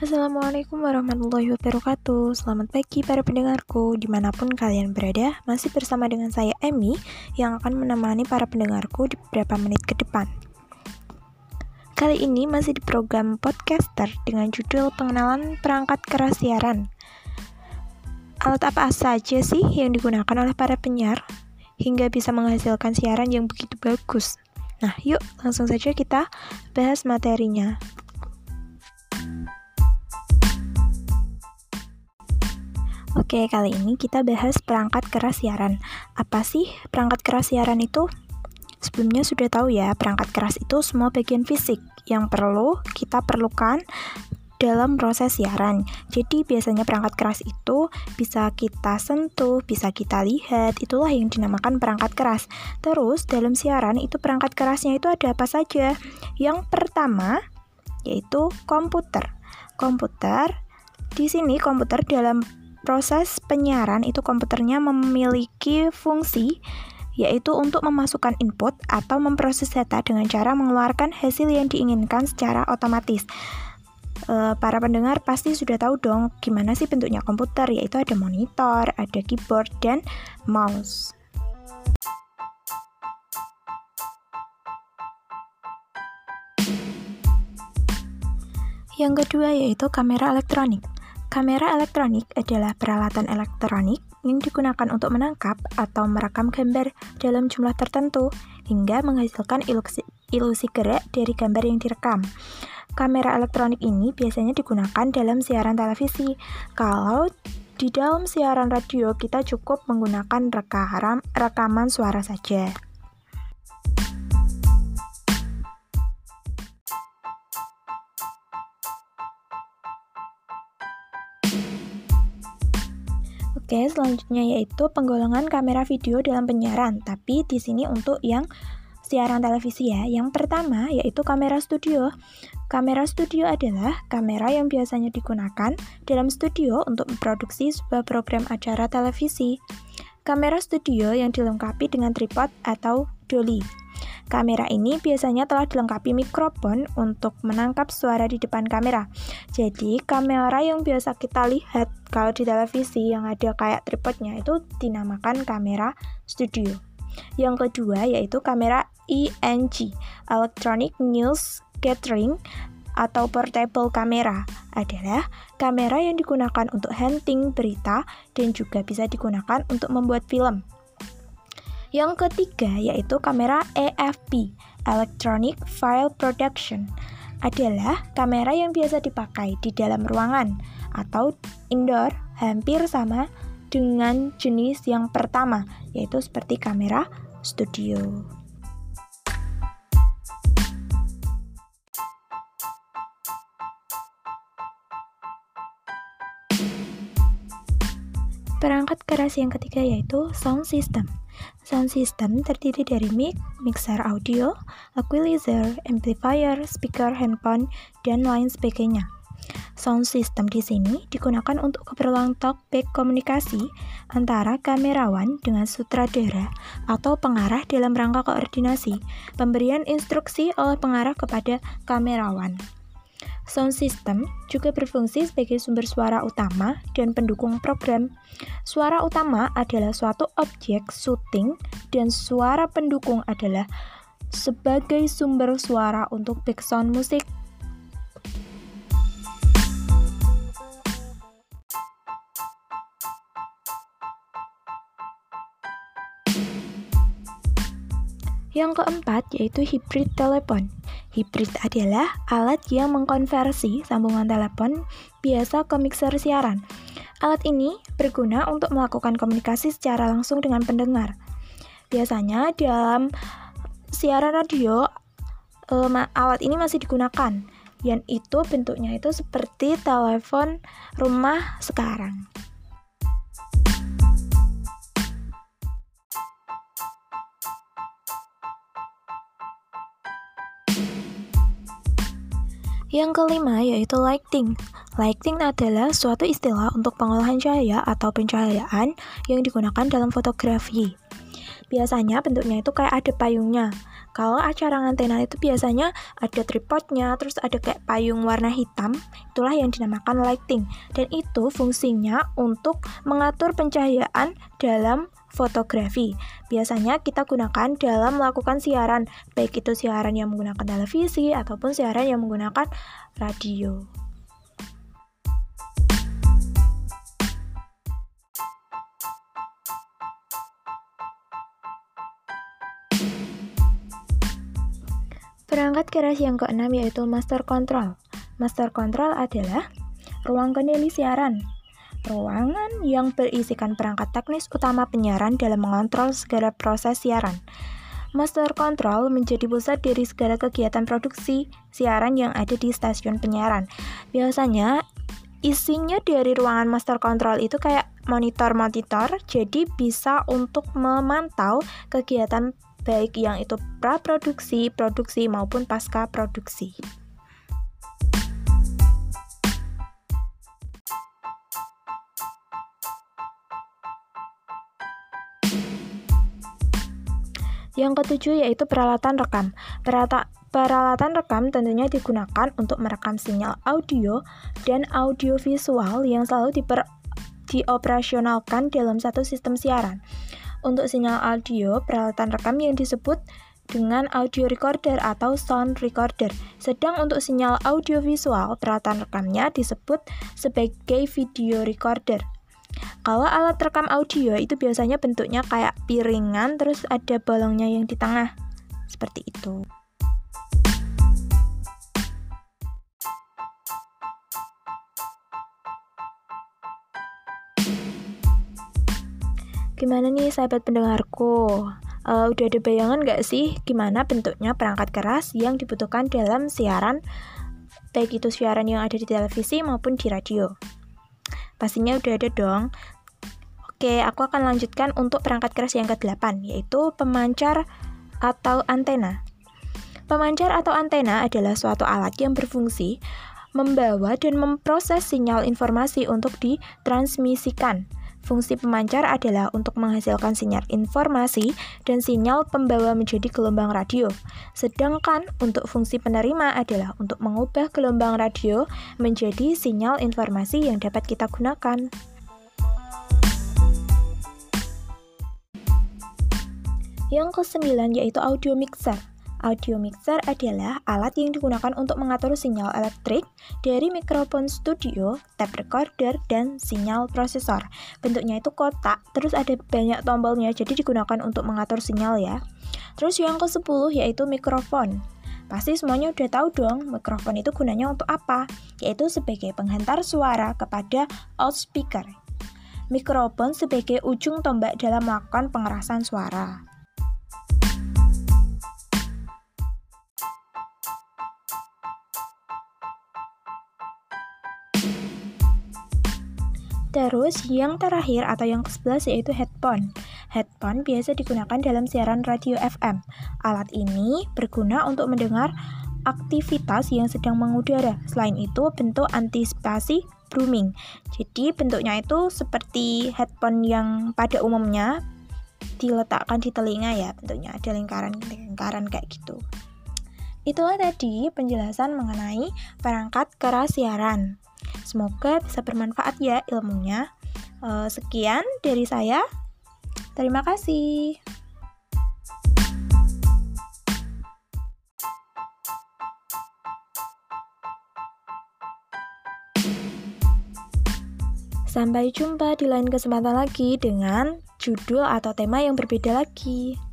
Assalamualaikum warahmatullahi wabarakatuh. Selamat pagi para pendengarku. Di mana pun kalian berada Masih bersama dengan saya Emmy Yang akan menemani para pendengarku Di beberapa menit ke depan. Kali ini masih di program podcaster Dengan judul pengenalan perangkat keras siaran. Alat apa saja sih yang digunakan oleh para penyiar Hingga bisa menghasilkan siaran yang begitu bagus? Nah yuk langsung saja kita bahas materinya Oke, kali ini kita bahas perangkat keras siaran. Apa sih perangkat keras siaran itu? Sebelumnya sudah tahu ya, perangkat keras itu semua bagian fisik yang perlu kita perlukan dalam proses siaran. Jadi biasanya perangkat keras itu bisa kita sentuh, bisa kita lihat, itulah yang dinamakan perangkat keras. Terus dalam siaran itu perangkat kerasnya itu ada apa saja? Yang pertama yaitu komputer. Komputer di sini komputer dalam proses penyiaran itu komputernya memiliki fungsi yaitu untuk memasukkan input atau memproses data dengan cara mengeluarkan hasil yang diinginkan secara otomatis. E, para pendengar pasti sudah tahu dong gimana sih bentuknya komputer, yaitu ada monitor, ada keyboard, dan mouse. Yang kedua yaitu kamera elektronik. Kamera elektronik adalah peralatan elektronik yang digunakan untuk menangkap atau merekam gambar dalam jumlah tertentu hingga menghasilkan ilusi, ilusi gerak dari gambar yang direkam. Kamera elektronik ini biasanya digunakan dalam siaran televisi. Kalau di dalam siaran radio kita cukup menggunakan rekaman, rekaman suara saja. Oke, selanjutnya yaitu penggolongan kamera video dalam penyiaran, tapi di sini untuk yang siaran televisi ya. Yang pertama yaitu kamera studio. Kamera studio adalah kamera yang biasanya digunakan dalam studio untuk memproduksi sebuah program acara televisi. Kamera studio yang dilengkapi dengan tripod atau dolly. Kamera ini biasanya telah dilengkapi mikrofon untuk menangkap suara di depan kamera. Jadi, kamera yang biasa kita lihat kalau di televisi yang ada kayak tripodnya itu dinamakan kamera studio. Yang kedua yaitu kamera ENG, Electronic News Gathering atau portable camera adalah kamera yang digunakan untuk hunting berita dan juga bisa digunakan untuk membuat film. Yang ketiga yaitu kamera AFP, Electronic File Production, adalah kamera yang biasa dipakai di dalam ruangan atau indoor hampir sama dengan jenis yang pertama, yaitu seperti kamera studio. Perangkat keras yang ketiga yaitu sound system. Sound system terdiri dari mic, mixer audio, equalizer, amplifier, speaker handphone, dan lain sebagainya. Sound system di sini digunakan untuk keperluan talkback komunikasi antara kamerawan dengan sutradara atau pengarah dalam rangka koordinasi, pemberian instruksi oleh pengarah kepada kamerawan. Sound system juga berfungsi sebagai sumber suara utama dan pendukung program. Suara utama adalah suatu objek syuting dan suara pendukung adalah sebagai sumber suara untuk background musik. Yang keempat yaitu hybrid telepon. Hybrid adalah alat yang mengkonversi sambungan telepon biasa ke mixer siaran. Alat ini berguna untuk melakukan komunikasi secara langsung dengan pendengar. Biasanya dalam siaran radio um, alat ini masih digunakan. yang itu bentuknya itu seperti telepon rumah sekarang. Yang kelima yaitu lighting. Lighting adalah suatu istilah untuk pengolahan cahaya atau pencahayaan yang digunakan dalam fotografi. Biasanya bentuknya itu kayak ada payungnya. Kalau acara antena itu biasanya ada tripodnya, terus ada kayak payung warna hitam, itulah yang dinamakan lighting. Dan itu fungsinya untuk mengatur pencahayaan dalam fotografi. Biasanya kita gunakan dalam melakukan siaran, baik itu siaran yang menggunakan televisi ataupun siaran yang menggunakan radio. Perangkat keras yang keenam yaitu master control. Master control adalah ruang kendali siaran. Ruangan yang berisikan perangkat teknis utama penyiaran dalam mengontrol segala proses siaran. Master control menjadi pusat dari segala kegiatan produksi siaran yang ada di stasiun penyiaran. Biasanya isinya dari ruangan master control itu kayak monitor-monitor, jadi bisa untuk memantau kegiatan baik yang itu praproduksi, produksi maupun pasca produksi. Yang ketujuh yaitu peralatan rekam. Peralatan Peralatan rekam tentunya digunakan untuk merekam sinyal audio dan audio visual yang selalu diper, dioperasionalkan dalam satu sistem siaran. Untuk sinyal audio, peralatan rekam yang disebut dengan audio recorder atau sound recorder. Sedang untuk sinyal audio visual, peralatan rekamnya disebut sebagai video recorder. Kalau alat rekam audio itu biasanya bentuknya kayak piringan terus ada bolongnya yang di tengah. Seperti itu. Gimana nih sahabat pendengarku? Uh, udah ada bayangan gak sih gimana bentuknya perangkat keras yang dibutuhkan dalam siaran, baik itu siaran yang ada di televisi maupun di radio? Pastinya udah ada dong. Oke, aku akan lanjutkan untuk perangkat keras yang ke-8, yaitu pemancar atau antena. Pemancar atau antena adalah suatu alat yang berfungsi membawa dan memproses sinyal informasi untuk ditransmisikan Fungsi pemancar adalah untuk menghasilkan sinyal informasi dan sinyal pembawa menjadi gelombang radio. Sedangkan untuk fungsi penerima adalah untuk mengubah gelombang radio menjadi sinyal informasi yang dapat kita gunakan. Yang kesembilan yaitu audio mixer. Audio mixer adalah alat yang digunakan untuk mengatur sinyal elektrik dari mikrofon studio, tape recorder, dan sinyal prosesor. Bentuknya itu kotak, terus ada banyak tombolnya, jadi digunakan untuk mengatur sinyal ya. Terus yang ke-10 yaitu mikrofon. Pasti semuanya udah tahu dong, mikrofon itu gunanya untuk apa? Yaitu sebagai penghantar suara kepada loudspeaker. Mikrofon sebagai ujung tombak dalam melakukan pengerasan suara. Terus yang terakhir atau yang ke-11 yaitu headphone. Headphone biasa digunakan dalam siaran radio FM. Alat ini berguna untuk mendengar aktivitas yang sedang mengudara. Selain itu, bentuk antisipasi booming. Jadi bentuknya itu seperti headphone yang pada umumnya diletakkan di telinga ya bentuknya ada lingkaran-lingkaran kayak gitu. Itulah tadi penjelasan mengenai perangkat keras siaran. Semoga bisa bermanfaat ya ilmunya. Uh, sekian dari saya. Terima kasih. Sampai jumpa di lain kesempatan lagi dengan judul atau tema yang berbeda lagi.